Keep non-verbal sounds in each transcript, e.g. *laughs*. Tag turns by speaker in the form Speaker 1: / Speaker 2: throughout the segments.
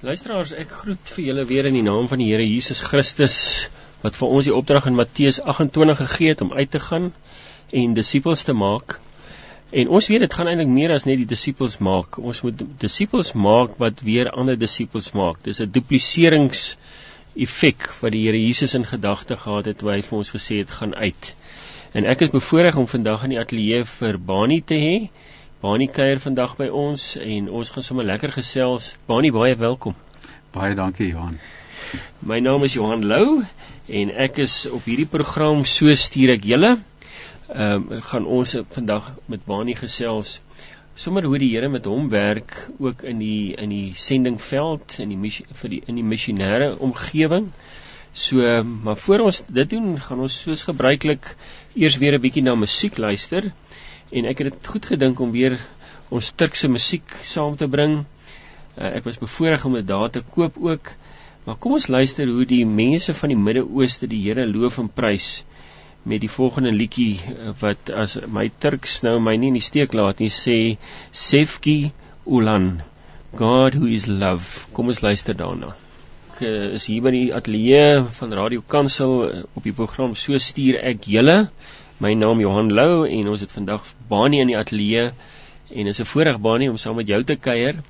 Speaker 1: Luisteraars, ek groet vir julle weer in die naam van die Here Jesus Christus wat vir ons die opdrag in Matteus 28 gegee het om uit te gaan en disippels te maak. En ons weet dit gaan eintlik meer as net die disippels maak. Ons moet disippels maak wat weer ander disippels maak. Dis 'n dupliserings effek wat die Here Jesus in gedagte gehad het toe hy vir ons gesê het gaan uit. En ek is bevoorreg om vandag in die ateljee vir Bani te hê. Bani kuier vandag by ons en ons gaan sommer lekker gesels. Bani, baie welkom.
Speaker 2: Baie dankie Johan.
Speaker 1: My naam is Johan Lou en ek is op hierdie program so stuur ek julle. Ehm um, gaan ons vandag met Bani gesels sommer hoe die Here met hom werk ook in die in die sendingveld in die vir die in die missionêre omgewing. So maar voor ons dit doen, gaan ons soos gebruiklik eers weer 'n bietjie na musiek luister en ek het dit goed gedink om weer ons Turkse musiek saam te bring. Uh, ek was bevoorreg om dit daar te koop ook. Maar kom ons luister hoe die mense van die Midde-Ooste die Here loof en prys met die volgende liedjie uh, wat as my Turks nou my nie in die steek laat nie sê Sefki Ulan God who is love. Kom ons luister daarna. Ek uh, is hier by die ateljee van Radio Kansel op die program So stuur ek julle. My naam Johan Lou en ons het vandag Bani in die ateljee en is 'n voorreg Bani om saam met jou te kuier.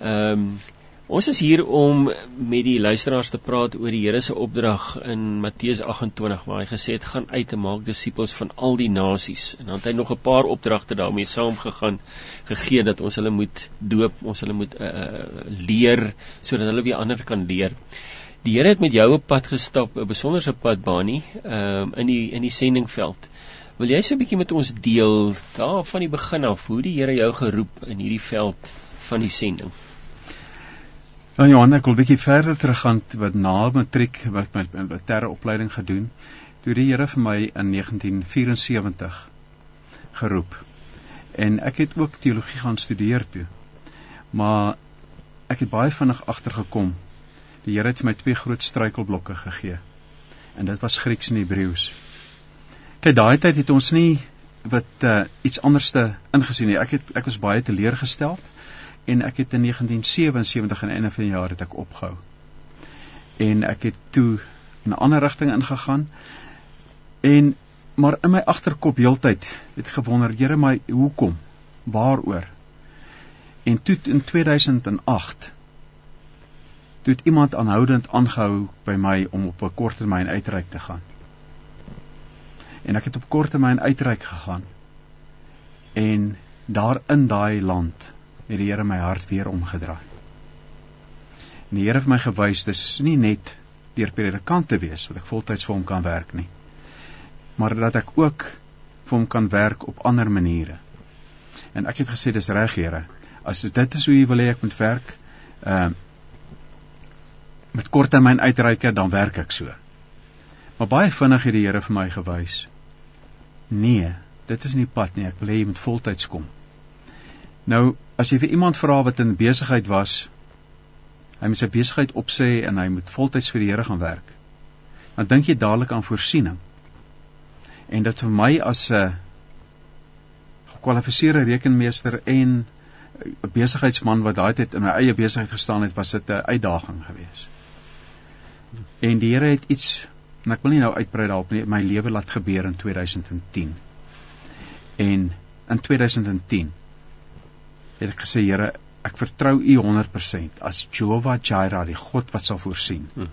Speaker 1: Ehm um, ons is hier om met die luisteraars te praat oor die Here se opdrag in Matteus 28 waar hy gesê het gaan uit en maak disippels van al die nasies. En dan het hy nog 'n paar opdragte daarmee saamgegaan gegee dat ons hulle moet doop, ons hulle moet uh, leer sodat hulle weer ander kan leer. Die Here het met jou op pad gestap, 'n besonderse pad Bani, ehm um, in die in die sendingveld. Wil jy so 'n bietjie met ons deel daar van die begin af hoe die Here jou geroep in hierdie veld van die sending?
Speaker 2: Ja, Johan, ek wil bietjie verder teruggaan wat na matriek wat my militêre opleiding gedoen. Toe die Here vir my in 1974 geroep. En ek het ook teologie gaan studeer toe. Maar ek het baie vinnig agtergekom. Die Here het vir my twee groot struikelblokke gegee. En dit was Grieks en Hebreëus. Kyk, daai tyd het ons nie wat uh, iets anderste ingesien nie. Ek het ek was baie teleurgestel en ek het in 1977 aan die einde van die jaar het ek opgehou. En ek het toe in 'n ander rigting ingegaan. En maar in my agterkop heeltyd het gewonder, Here, my hoekom? Waaroor? En toe in 2008 toe het iemand aanhoudend aangehou by my om op 'n korttermyn uitreik te gaan en ek het op kort termyn uitreik gegaan. En daar in daai land het die Here my hart weer omgedraai. En die Here het my gewys dis nie net deur predikant te wees wat ek voltyds vir hom kan werk nie. Maar dat ek ook vir hom kan werk op ander maniere. En ek het gesê dis reg Here. As dit is hoe U wil hê ek moet werk, ehm uh, met korttermyn uitreike dan werk ek so. Maar baie vinnig het die Here vir my gewys Nee, dit is nie pad nie. Ek wil hê jy moet voltyds kom. Nou, as jy vir iemand vra wat in besigheid was, hy moet sy besigheid opsê en hy moet voltyds vir die Here gaan werk. Dan dink jy dadelik aan voorsiening. En dit vir my as 'n gekwalifiseerde rekenmeester en 'n besigheidsman wat daai tyd in my eie besigheid gestaan het, was dit 'n uitdaging geweest. En die Here het iets en ek wil nie nou uitbrei daarop nie, my lewe laat gebeur in 2010. En in 2010 het ek gesê Here, ek vertrou U 100% as Jehovah Jireh, die God wat sal voorsien. Hmm.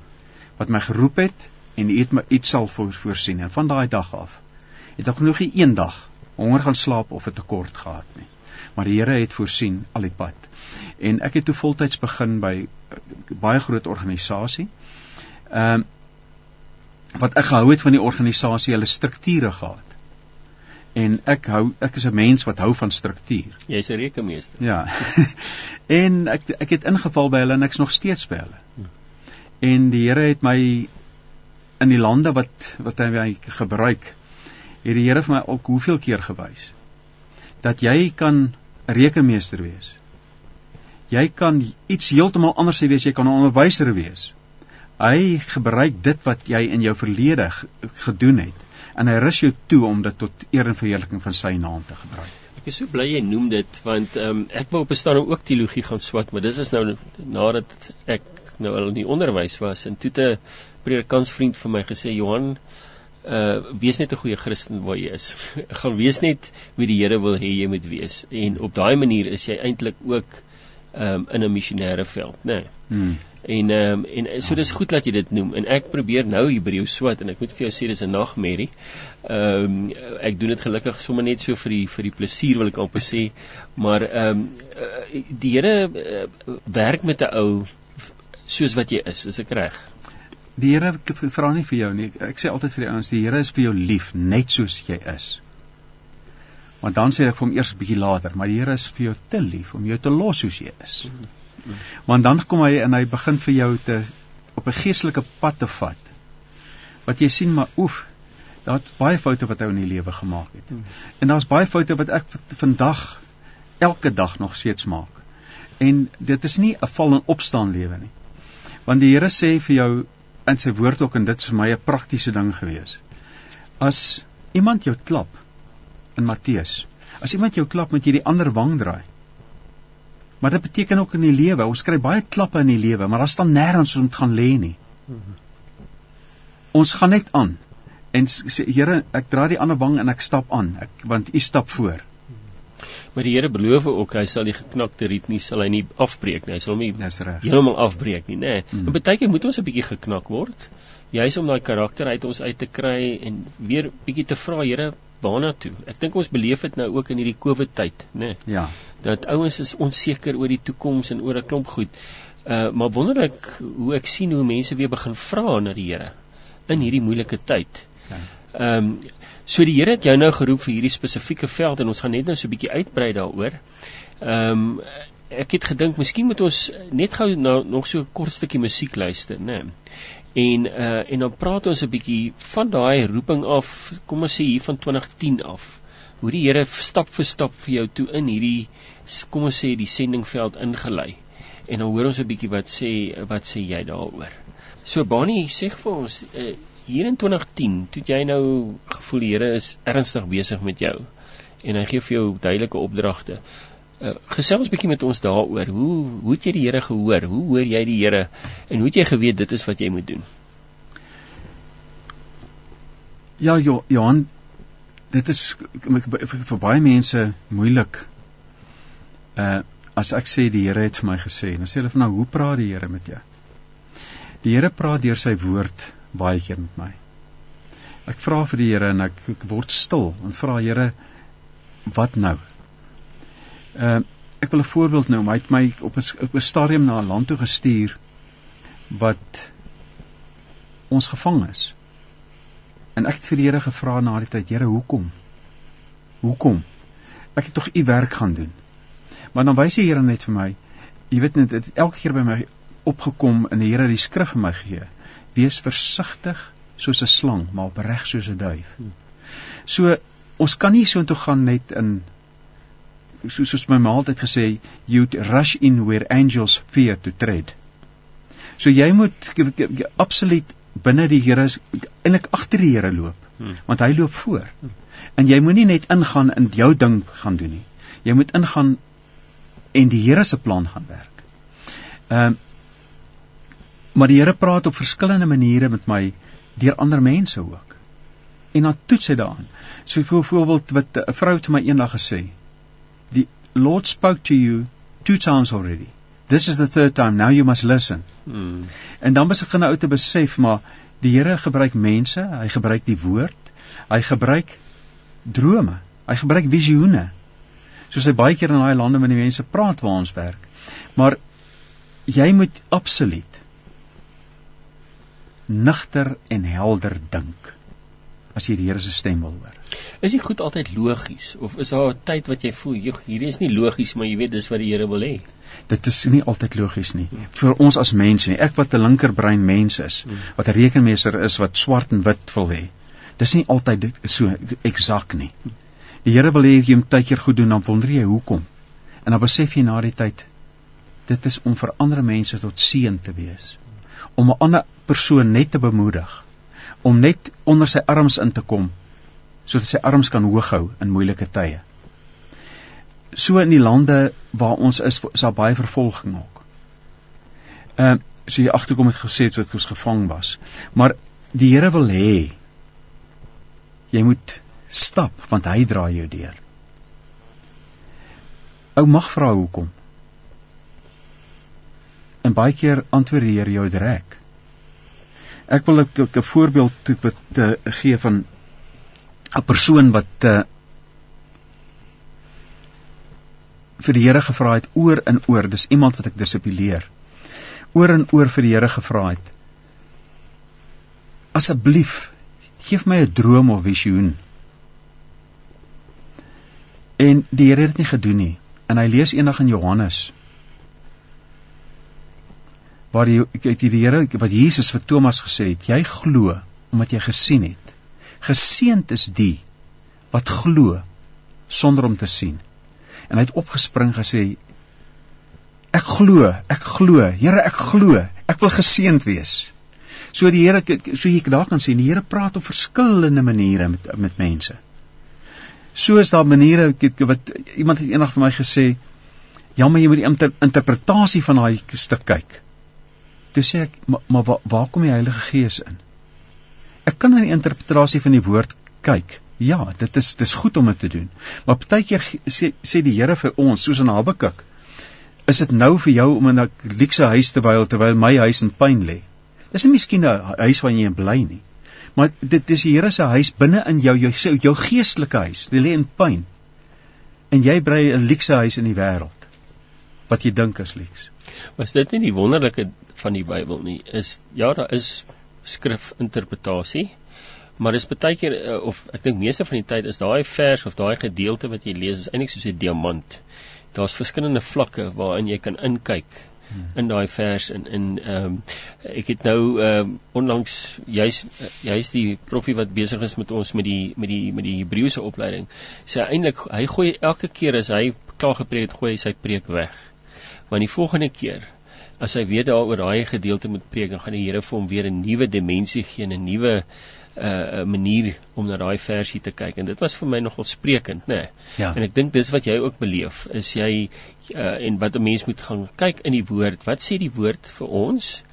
Speaker 2: Wat my geroep het en U het my iets sal voor, voorsien en van daai dag af het ek nog nie een dag honger gaan slaap of 'n tekort gehad nie. Maar die Here het voorsien al die pad. En ek het toe voltyds begin by uh, baie groot organisasie. Ehm um, wat ek gehou het van die organisasie hulle strukture gehad. En ek hou ek is 'n mens wat hou van struktuur.
Speaker 1: Jy's 'n rekenmeester.
Speaker 2: Ja. *laughs* en ek ek het ingeval by hulle en ek's nog steeds by hulle. Hm. En die Here het my in die lande wat wat hy my gebruik, het die Here vir my ook hoeveel keer gewys dat jy kan 'n rekenmeester wees. Jy kan iets heeltemal anders wees, jy kan 'n onderwyser wees hy gebruik dit wat jy in jou verlede gedoen het en hy rus jou toe om dit tot eer en verheerliking van sy naam te gebruik.
Speaker 1: Ek is so bly jy noem dit want ehm um, ek wou op 'n stadium ook teologie gaan swat, maar dit is nou nadat ek nou al in die onderwys was en toe 'n predikansvriend vir my gesê Johan uh wees net 'n goeie Christen waar jy is. *laughs* gaan wees net wie die Here wil hê jy moet wees en op daai manier is jy eintlik ook um, in 'n missionêre veld, né? Nee. Hmm. En ehm um, en so dis goed dat jy dit noem en ek probeer nou Hebreë swat en ek moet vir jou sê dis 'n nagmerrie. Ehm um, ek doen dit gelukkig sommer net so vir die vir die plesier wil ek amper sê, maar ehm um, die Here uh, werk met 'n ou soos wat jy is, is ek reg?
Speaker 2: Die Here vra nie vir jou nie. Ek sê altyd vir die ouens, die Here is vir jou lief net soos jy is. Want dan sê ek vir hom eers 'n bietjie later, maar die Here is vir jou te lief om jou te los soos jy is. Want dan kom hy en hy begin vir jou te op 'n geestelike pad te vat. Wat jy sien maar oef, daar's baie foute wat hy in die lewe gemaak het. En daar's baie foute wat ek vandag elke dag nog steeds maak. En dit is nie 'n val en opstaan lewe nie. Want die Here sê vir jou in sy woord ook en dit is vir my 'n praktiese ding gewees. As iemand jou klap in Matteus, as iemand jou klap met jy die ander wang draai. Maar dit beteken ook in die lewe, ons kry baie klappe in die lewe, maar daar staan nêrens om te gaan lê nie. Ons gaan net aan en sê Here, ek dra die ander wang en ek stap aan, ek want U stap voor.
Speaker 1: Maar die Here beloof ook hy sal die geknakte riet nie sal hy nie afbreek nie. Hy sal hom nie heeltemal afbreek nie, nê. Nee. Mm. En baie keer moet ons 'n bietjie geknak word. Juis om daai karakter uit ons uit te kry en weer bietjie te vra, Here, waarna toe? Ek dink ons beleef dit nou ook in hierdie COVID tyd, nê. Nee. Ja. Dat ouens is onseker oor die toekoms en oor 'n klomp goed. Uh maar wonderlik hoe ek sien hoe mense weer begin vra na die Here in hierdie moeilike tyd. Ja. Ehm um, So die Here het jou nou geroep vir hierdie spesifieke veld en ons gaan net nou so 'n bietjie uitbrei daaroor. Ehm um, ek het gedink miskien moet ons net gou nou nog so 'n kort stukkie musiek luister, né? En uh en dan praat ons 'n bietjie van daai roeping af, kom ons sê hier van 2010 af. Hoe die Here stap vir stap vir jou toe in hierdie kom ons sê die sendingveld ingelei. En dan hoor ons 'n bietjie wat sê wat sê jy daaroor. So Bani sê vir ons uh, hier in 2010, toe jy nou gevoel die Here is ernstig besig met jou en hy gee vir jou duidelike opdragte. Uh, gesels 'n bietjie met ons daaroor. Hoe hoe het jy die Here gehoor? Hoe hoor jy die Here en hoe het jy geweet dit is wat jy moet doen?
Speaker 2: Ja, jo, Johan, dit is vir, vir baie mense moeilik. Uh as ek sê die Here het vir my gesê, dan sê hulle van nou, hoe praat die Here met jou? Die Here praat deur sy woord baie keer met my. Ek vra vir die Here en ek, ek word stil en vra Here wat nou? Uh, ek wil 'n voorbeeld noem. Hy het my op 'n op 'n stadium na 'n land toe gestuur wat ons gevang is. En ek het vir die Here gevra na die tyd, Here, hoekom? Hoekom? Ek het tog u werk gaan doen. Maar dan wys die Here net vir my, jy weet net, dit elke keer by my opgekom en die Here het die skrif vir my gegee wees versigtig soos 'n slang, maar opreg soos 'n duif. So ons kan nie so intoe gaan net in soos soos my ma altyd gesê, you rush in where angels fear to tread. So jy moet absoluut binne die Here eintlik agter die Here loop, hmm. want hy loop voor. Hmm. En jy moenie net ingaan in jou ding gaan doen nie. Jy moet ingaan en die Here se plan gaan werk. Ehm uh, Maar die Here praat op verskillende maniere met my deur ander mense ook. En dan toets hy daaraan. So byvoorbeeld wat 'n vrou te my eendag gesê, "The Lord spoke to you two times already. This is the third time. Now you must listen." Hmm. En dan begin nou te besef maar die Here gebruik mense, hy gebruik die woord, hy gebruik drome, hy gebruik visioene. Soos hy baie keer in daai lande met die mense praat waar ons werk. Maar jy moet absoluut nigter en helder dink as jy die Here se stem wil hoor.
Speaker 1: Is dit goed altyd logies of is daar 'n tyd wat jy voel hierdie is nie logies maar jy weet dis wat die Here wil hê?
Speaker 2: Dit is nie altyd logies nie. Hmm. Vir ons as mense nie. Ek wat 'n linkerbrein mens is, hmm. wat 'n rekenmeester is wat swart en wit wil hê. Dis nie altyd dit so eksak nie. Die Here wil hê jy moet tydjie goed doen dan wonder jy hoekom. En dan besef jy na die tyd dit is om vir ander mense tot seën te wees om 'n ander persoon net te bemoedig om net onder sy arms in te kom sodat sy arms kan hoog hou in moeilike tye. so in die lande waar ons is, is daar baie vervolging ook. Ehm uh, so jy agterkom het gesê dat ons gevang was. Maar die Here wil hê jy moet stap want hy dra jou deur. Ou mag vra hoekom. En baie keer antwoord die Here jou direk. Ek wil 'n voorbeeld wat te uh, gee van 'n persoon wat uh, vir die Here gevra het oor en oor, dis iemand wat ek dissiplineer. Oor en oor vir die Here gevra het. Asseblief, gee my 'n droom of visioen. En die Here het dit nie gedoen nie. En hy lees eendag in Johannes waar die kyk die Here wat Jesus vir Thomas gesê het, jy glo omdat jy gesien het. Geseend is die wat glo sonder om te sien. En hy het opgespring gesê ek glo, ek glo, Here ek glo, ek wil geseend wees. So die Here so jy daar kan sien die Here praat op verskillende maniere met met mense. So is daar maniere wat iemand het eendag vir my gesê, ja, maar jy moet die inter, interpretasie van daai stuk kyk. Toe sê ek, maar, maar waar, waar kom die Heilige Gees in? Ek kan na die interpretasie van die woord kyk. Ja, dit is dis goed om dit te doen. Maar partykeer sê sê die Here vir ons, soos in Habakuk, is dit nou vir jou om in 'n luukse huis te wyl terwyl my huis in pyn lê. Dis nie miskien 'n huis waar jy bly nie. Maar dit is die Here se huis binne in jou, jou jou geestelike huis. Jy lê in pyn. En jy brei 'n luukse huis in die wêreld wat jy dink is luks.
Speaker 1: Was dit nie die wonderlike van die Bybel nie? Is ja, daar is skrifinterpretasie, maar dis baie keer eh, of ek dink meeste van die tyd is daai vers of daai gedeelte wat jy lees is eintlik soos 'n diamant. Daar's verskillende vlakke waarin jy kan inkyk Hmm. in daai vers in in ehm um, ek het nou ehm um, onlangs jy's jy's die profie wat besig is met ons met die met die met die Hebreëse opleiding sê eintlik hy gooi elke keer as hy klaar gepreek het gooi hy sy preek weg want die volgende keer as hy weer daaroor daai gedeelte moet preek dan gaan die Here vir hom weer 'n nuwe dimensie gee 'n nuwe 'n uh, manier om na daai versie te kyk en dit was vir my nogal sprekend nê. Nee. Ja. En ek dink dis wat jy ook beleef is jy uh, en wat 'n mens moet gaan kyk in die woord. Wat sê die woord vir ons?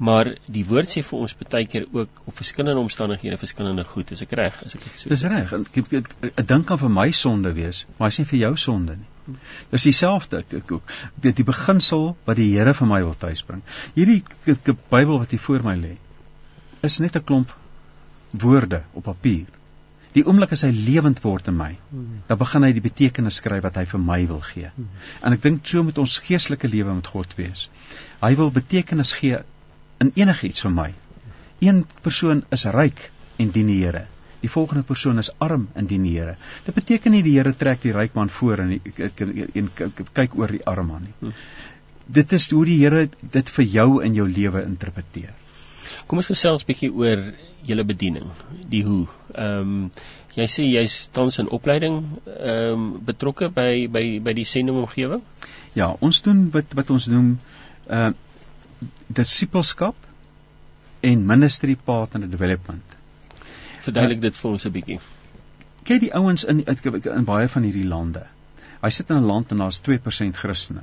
Speaker 1: Maar die woord sê vir ons baie keer ook op verskillende omstandighede verskillende goed. Is ek reg? Is ek
Speaker 2: so? Dis reg. Ek ek dink aan vir my sonde wees, maar is nie vir jou sonde nie. Dis dieselfde ek, ek ook. Dit die beginsel wat die Here vir my wil tuisbring. Hierdie Bybel wat hier voor my lê is net 'n klomp woorde op papier. Die oomblik as hy lewend word in my, dan begin hy die betekenis skryf wat hy vir my wil gee. En ek dink so met ons geestelike lewe met God wees. Hy wil betekenis gee in enigiets vir my. Een persoon is ryk en dien die Here. Die volgende persoon is arm en dien die Here. Dit beteken nie die Here trek die ryk man voor en en kyk oor die arm man nie. Dit is hoe die Here dit vir jou in jou lewe interpreteer.
Speaker 1: Kom ons gesels bietjie oor julle bediening, die hoe. Ehm um, jy sê jy's tans in opleiding ehm um, betrokke by by by die sending omgewing?
Speaker 2: Ja, ons doen wat wat ons noem ehm uh, disipelskap en ministry partner development.
Speaker 1: Verduidelik dit vir ons 'n bietjie.
Speaker 2: Kyk die ouens in, in in baie van hierdie lande. Hy sit in 'n land en daar's 2% Christene.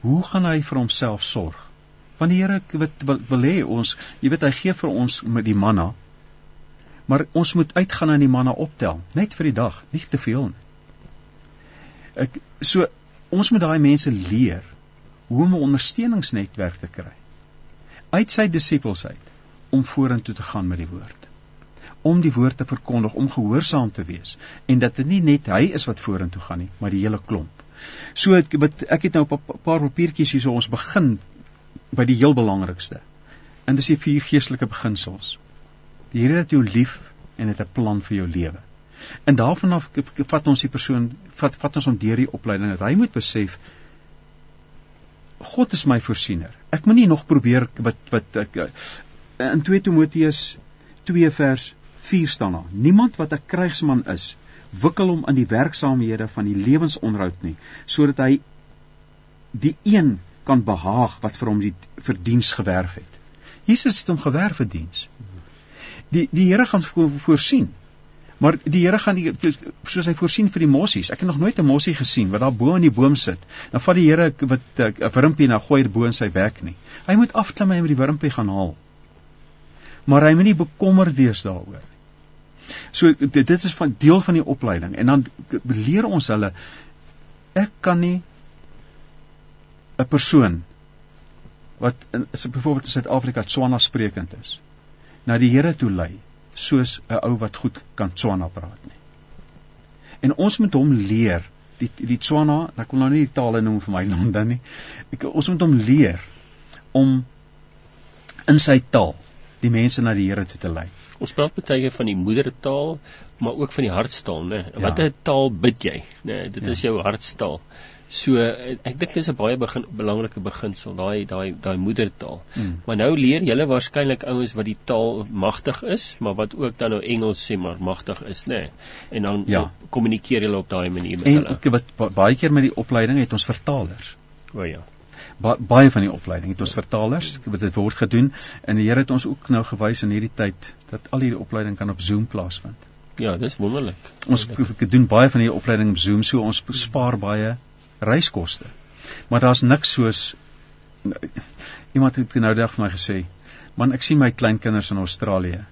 Speaker 2: Hoe gaan hy vir homself sorg? Want die Here wat wil, wil hê ons, jy weet hy gee vir ons met die manna. Maar ons moet uitgaan en die manna optel, net vir die dag, nie te veel nie. Ek so ons moet daai mense leer hoe om 'n ondersteuningsnetwerk te kry. Uit sy disippels uit om vorentoe te gaan met die woord. Om die woord te verkondig, om gehoorsaam te wees en dat dit nie net hy is wat vorentoe gaan nie, maar die hele klomp. So ek ek het nou op 'n paar papiertjies hier so ons begin by die heel belangrikste. En dis die vier geestelike beginsels. Die Here het jou lief en het 'n plan vir jou lewe. En daarvan af vat ons die persoon vat vat ons om deur die opleiding dat hy moet besef God is my voorsiener. Ek moenie nog probeer wat wat ek in 2 Timoteus 2 vers 4 staan daar. Niemand wat 'n krygsman is, wikkel hom in die werksaamhede van die lewensonderhoud nie, sodat hy die een kan behaag wat vir hom die verdiens gewerf het. Jesus het hom gewerf vir diens. Die die Here gaan vo voorsien. Maar die Here gaan die soos hy voorsien vir die mossies. Ek het nog nooit 'n mossie gesien wat daar bo in die boom sit. Dan vat die Here wat 'n wurmpie en dan gooi dit bo in sy bek nie. Hy moet afklim en met die wurmpie gaan haal. Maar hy moet nie bekommerd wees daaroor nie. So dit, dit is van deel van die opleiding en dan leer ons hulle ek kan nie 'n persoon wat in byvoorbeeld in Suid-Afrika Tswana sprekend is na die Here toe lei soos 'n ou wat goed kan Tswana praat nie. En ons moet hom leer die die Tswana, ek wil nou nie die tale noem vir my *laughs* naam dan nie. Ek ons moet hom leer om in sy taal die mense na die Here toe te lei.
Speaker 1: Ons praat baie van die moedertaal, maar ook van die hartstaal, né? Watter ja. taal bid jy? Né, dit ja. is jou hartstaal. So ek dink dis 'n baie begin, belangrike beginsel, daai daai daai moedertaal. Mm. Maar nou leer julle waarskynlik ouens wat die taal magtig is, maar wat ook dan nou Engels sê maar magtig is, nê. Nee. En dan ja. kommunikeer julle op daai manier met
Speaker 2: en,
Speaker 1: hulle.
Speaker 2: En wat baie keer met die opleiding het ons vertalers.
Speaker 1: O ja.
Speaker 2: Ba baie van die opleiding het ons vertalers, wat dit word gedoen en die Here het ons ook nou gewys in hierdie tyd dat al hierdie opleiding kan op Zoom plaasvind.
Speaker 1: Ja, dis wonderlik.
Speaker 2: Ons doen baie van hierdie opleiding op Zoom, so ons spaar baie reiskoste. Maar daar's niks soos iemand het nou dag vir my gesê, "Man, ek sien my kleinkinders in Australië,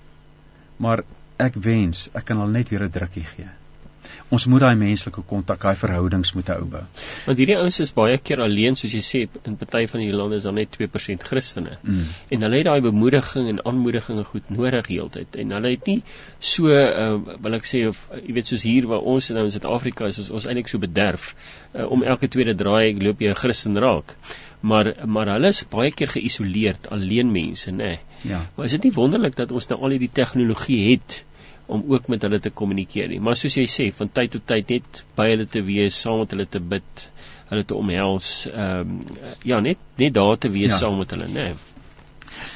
Speaker 2: maar ek wens ek kan al net weer 'n drukkie gee." Ons moet daai menslike kontak, daai verhoudings moet hou bou.
Speaker 1: Want hierdie ouens is baie keer alleen, soos jy sê, in party van die lande is daar net 2% Christene. Mm. En hulle het daai bemoediging en aanmoediging goed nodig heeltyd. En hulle het nie so uh, wil ek sê of jy weet soos hier waar ons nou in Suid-Afrika is, ons, ons eintlik so bederf uh, om elke tweede draai ek loop jy 'n Christen raak. Maar maar hulle is baie keer geïsoleerd, alleen mense, nê. Nee. Ja. Maar is dit nie wonderlik dat ons nou al hierdie tegnologie het om ook met hulle te kommunikeer nie. Maar soos jy sê, van tyd tot tyd net by hulle te wees, saam met hulle te bid, hulle te omhels, ehm um, ja, net net daar te wees ja. saam met hulle, nê. Nee.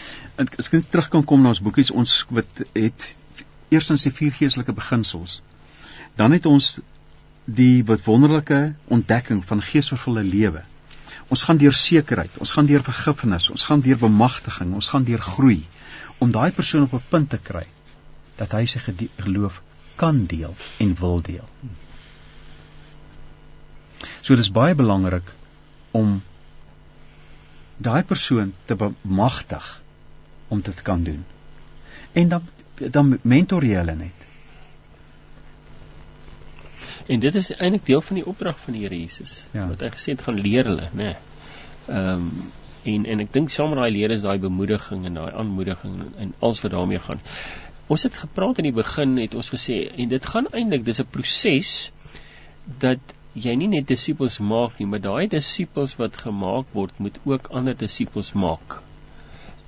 Speaker 2: En as ek terug kan kom na ons boekies, ons wat het eerstens die vier geestelike beginsels. Dan het ons die wat wonderlike ontdekking van geesvervulle lewe. Ons gaan deur sekerheid, ons gaan deur vergifnis, ons gaan deur bemagtiging, ons gaan deur groei om daai persoon op 'n punt te kry dat hy sy geloof kan deel en wil deel. So dis baie belangrik om daai persoon te bemagtig om dit kan doen. En dan dan mentor jy hulle net.
Speaker 1: En dit is eintlik deel van die opdrag van die Here Jesus ja. wat hy gesê het gaan leer hulle, nê. Nee. Ehm um, en en ek dink saam met daai leer is daai bemoediging en daai aanmoediging en alles wat daarmee gaan. Ons het gepraat in die begin het ons gesê en dit gaan eintlik dis 'n proses dat jy nie net disippels maak nie, maar daai disippels wat gemaak word moet ook ander disippels maak.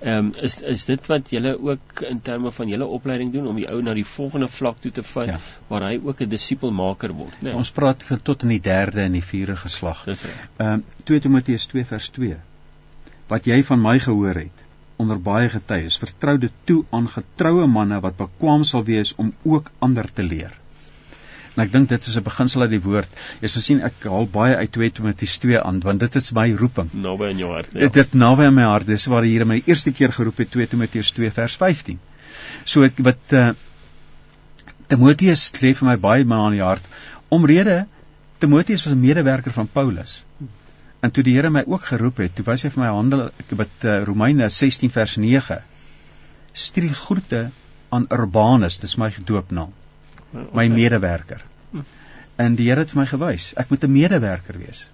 Speaker 1: Ehm um, is is dit wat julle ook in terme van julle opleiding doen om die ou na die volgende vlak toe te vat ja. waar hy ook 'n disipelmaker word, né? Nee.
Speaker 2: Ons praat van tot in die derde en die vierde geslag. Dis reg. Ehm um, 2 Timoteus 2 vers 2. Wat jy van my gehoor het, onder baie getuies vertrou dit toe aan getroue manne wat bekwam sal wees om ook ander te leer. En ek dink dit is 'n beginsel uit die woord. Jy sal sien ek haal baie uit 2 Timoteus 2 aan want dit is my roeping.
Speaker 1: Naby in jou hart.
Speaker 2: Ja. Dit is naby in my hart. Dis waar die Here my eerste keer geroep het 2 Timoteus 2 vers 15. So ek wat uh, Timoteus lê vir my baie maar aan die hart omrede Timoteus was 'n medewerker van Paulus. En toe die Here my ook geroep het, toe was hy vir my handel het uh, Romeine 16 vers 9. Stuur groete aan Urbanus, dis my gedoopnaam. Okay. My medewerker. En die Here het vir my gewys, ek moet 'n medewerker wees.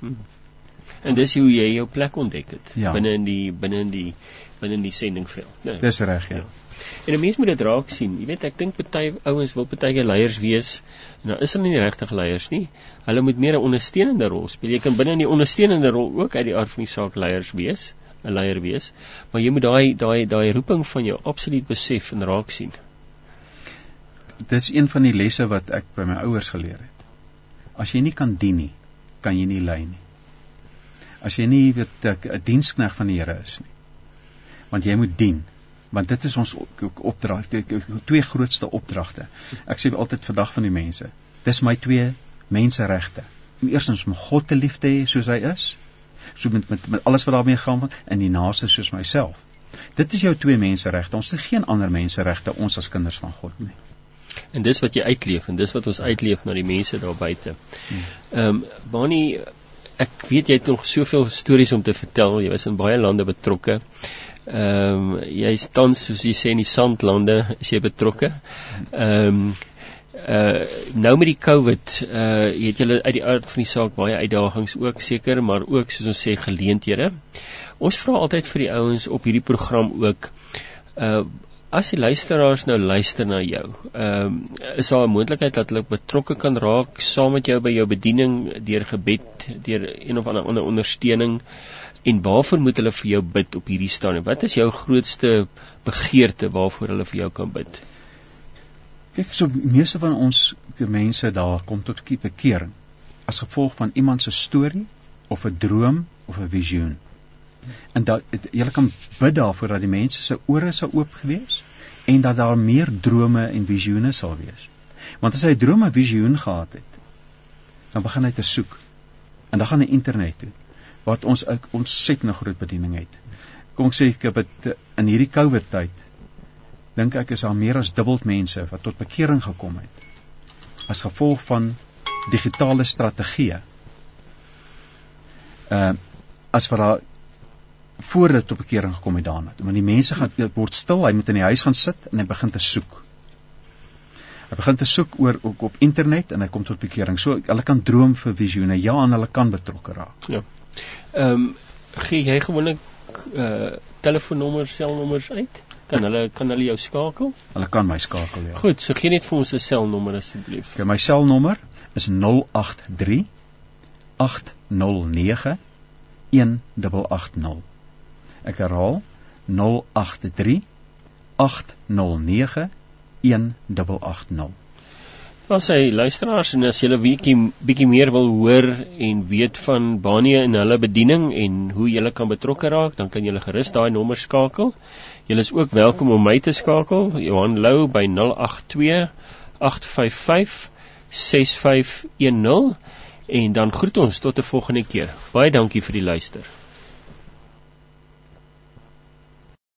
Speaker 1: En dis hoe jy jou plek ontdek het ja. binne in die binne in die binne in die sendingveld,
Speaker 2: né? Nee. Dis reg, ja. ja.
Speaker 1: En 'n mens moet dit raak sien. Jy weet, ek dink party ouens wil partyke leiers wees. Nou is hulle nie regtig leiers nie. Hulle moet meer 'n ondersteunende rol speel. Jy kan binne in die ondersteunende rol ook uit die aard van die saak leiers wees, 'n leier wees, maar jy moet daai daai daai roeping van jou absoluut besef en raak sien.
Speaker 2: Dis een van die lesse wat ek by my ouers geleer het. As jy nie kan dien nie, kan jy nie lei nie. As jy nie weet 'n dienskneg van die Here is nie. Want jy moet dien. Want dit is ons opdrag twee grootste opdragte. Ek sê altyd vandag van die mense dis my twee menseregte. Om eerstens om God te lief te hê soos hy is so met met met alles wat daarmee gaan in die naaste soos myself. Dit is jou twee menseregte. Ons het geen ander menseregte ons as kinders van God nie.
Speaker 1: En dis wat jy uitleef en dis wat ons uitleef na die mense daar buite. Ehm um, Bonnie ek weet jy het nog soveel stories om te vertel. Jy was in baie lande betrokke. Ehm um, jy is tans soos jy sê in die sandlande as jy betrokke. Ehm um, uh nou met die COVID uh het julle uit die aard van die saak baie uitdagings ook seker maar ook soos ons sê geleenthede. Ons vra altyd vir die ouens op hierdie program ook uh as die luisteraars nou luister na jou. Ehm uh, is daar 'n moontlikheid dat hulle betrokke kan raak saam met jou by jou bediening deur gebed, deur een of ander ander ondersteuning en waarvoor moet hulle vir jou bid op hierdie stadium? Wat is jou grootste begeerte waarvoor hulle vir jou kan bid?
Speaker 2: Kyk, so meeste van ons die mense daar kom tot bekering as gevolg van iemand se storie of 'n droom of 'n visioen. En dat jy kan bid daarvoor dat die mense se ore sal oop gewees en dat daar meer drome en visioene sal wees. Want as hy 'n droom en visioen gehad het, dan begin hy te soek. En dan gaan hy internet toe wat ons ontsettend groot bediening het. Kom ek sê ek het in hierdie COVID tyd dink ek is daar meer as dubbel mense wat tot bekering gekom het as gevolg van digitale strategieë. Ehm uh, as vir haar voor dit tot bekering gekom het daarna. Want die mense gaan word stil, hy moet in die huis gaan sit en hy begin te soek. Hy begin te soek oor op, op internet en hy kom tot bekering. So hulle kan droom vir visioene, ja, en hulle kan betrokke raak.
Speaker 1: Ja. Ehm um, gee jy gewoonlik uh telefoonnommers, selnommers uit? Kan hulle kan hulle jou skakel?
Speaker 2: Hulle kan my skakel ja.
Speaker 1: Goed, so gee net vir ons 'n selnommer asseblief.
Speaker 2: Okay, my selnommer is 083 809 1880. Ek herhaal 083 809 1880.
Speaker 1: Ons sê luisteraars en as julle bietjie bietjie meer wil hoor en weet van Banie en hulle bediening en hoe julle kan betrokke raak, dan kan julle gerus daai nommer skakel. Julle is ook welkom om my te skakel, Johan Lou by 082 855 6510 en dan groet ons tot 'n volgende keer. Baie dankie vir die luister.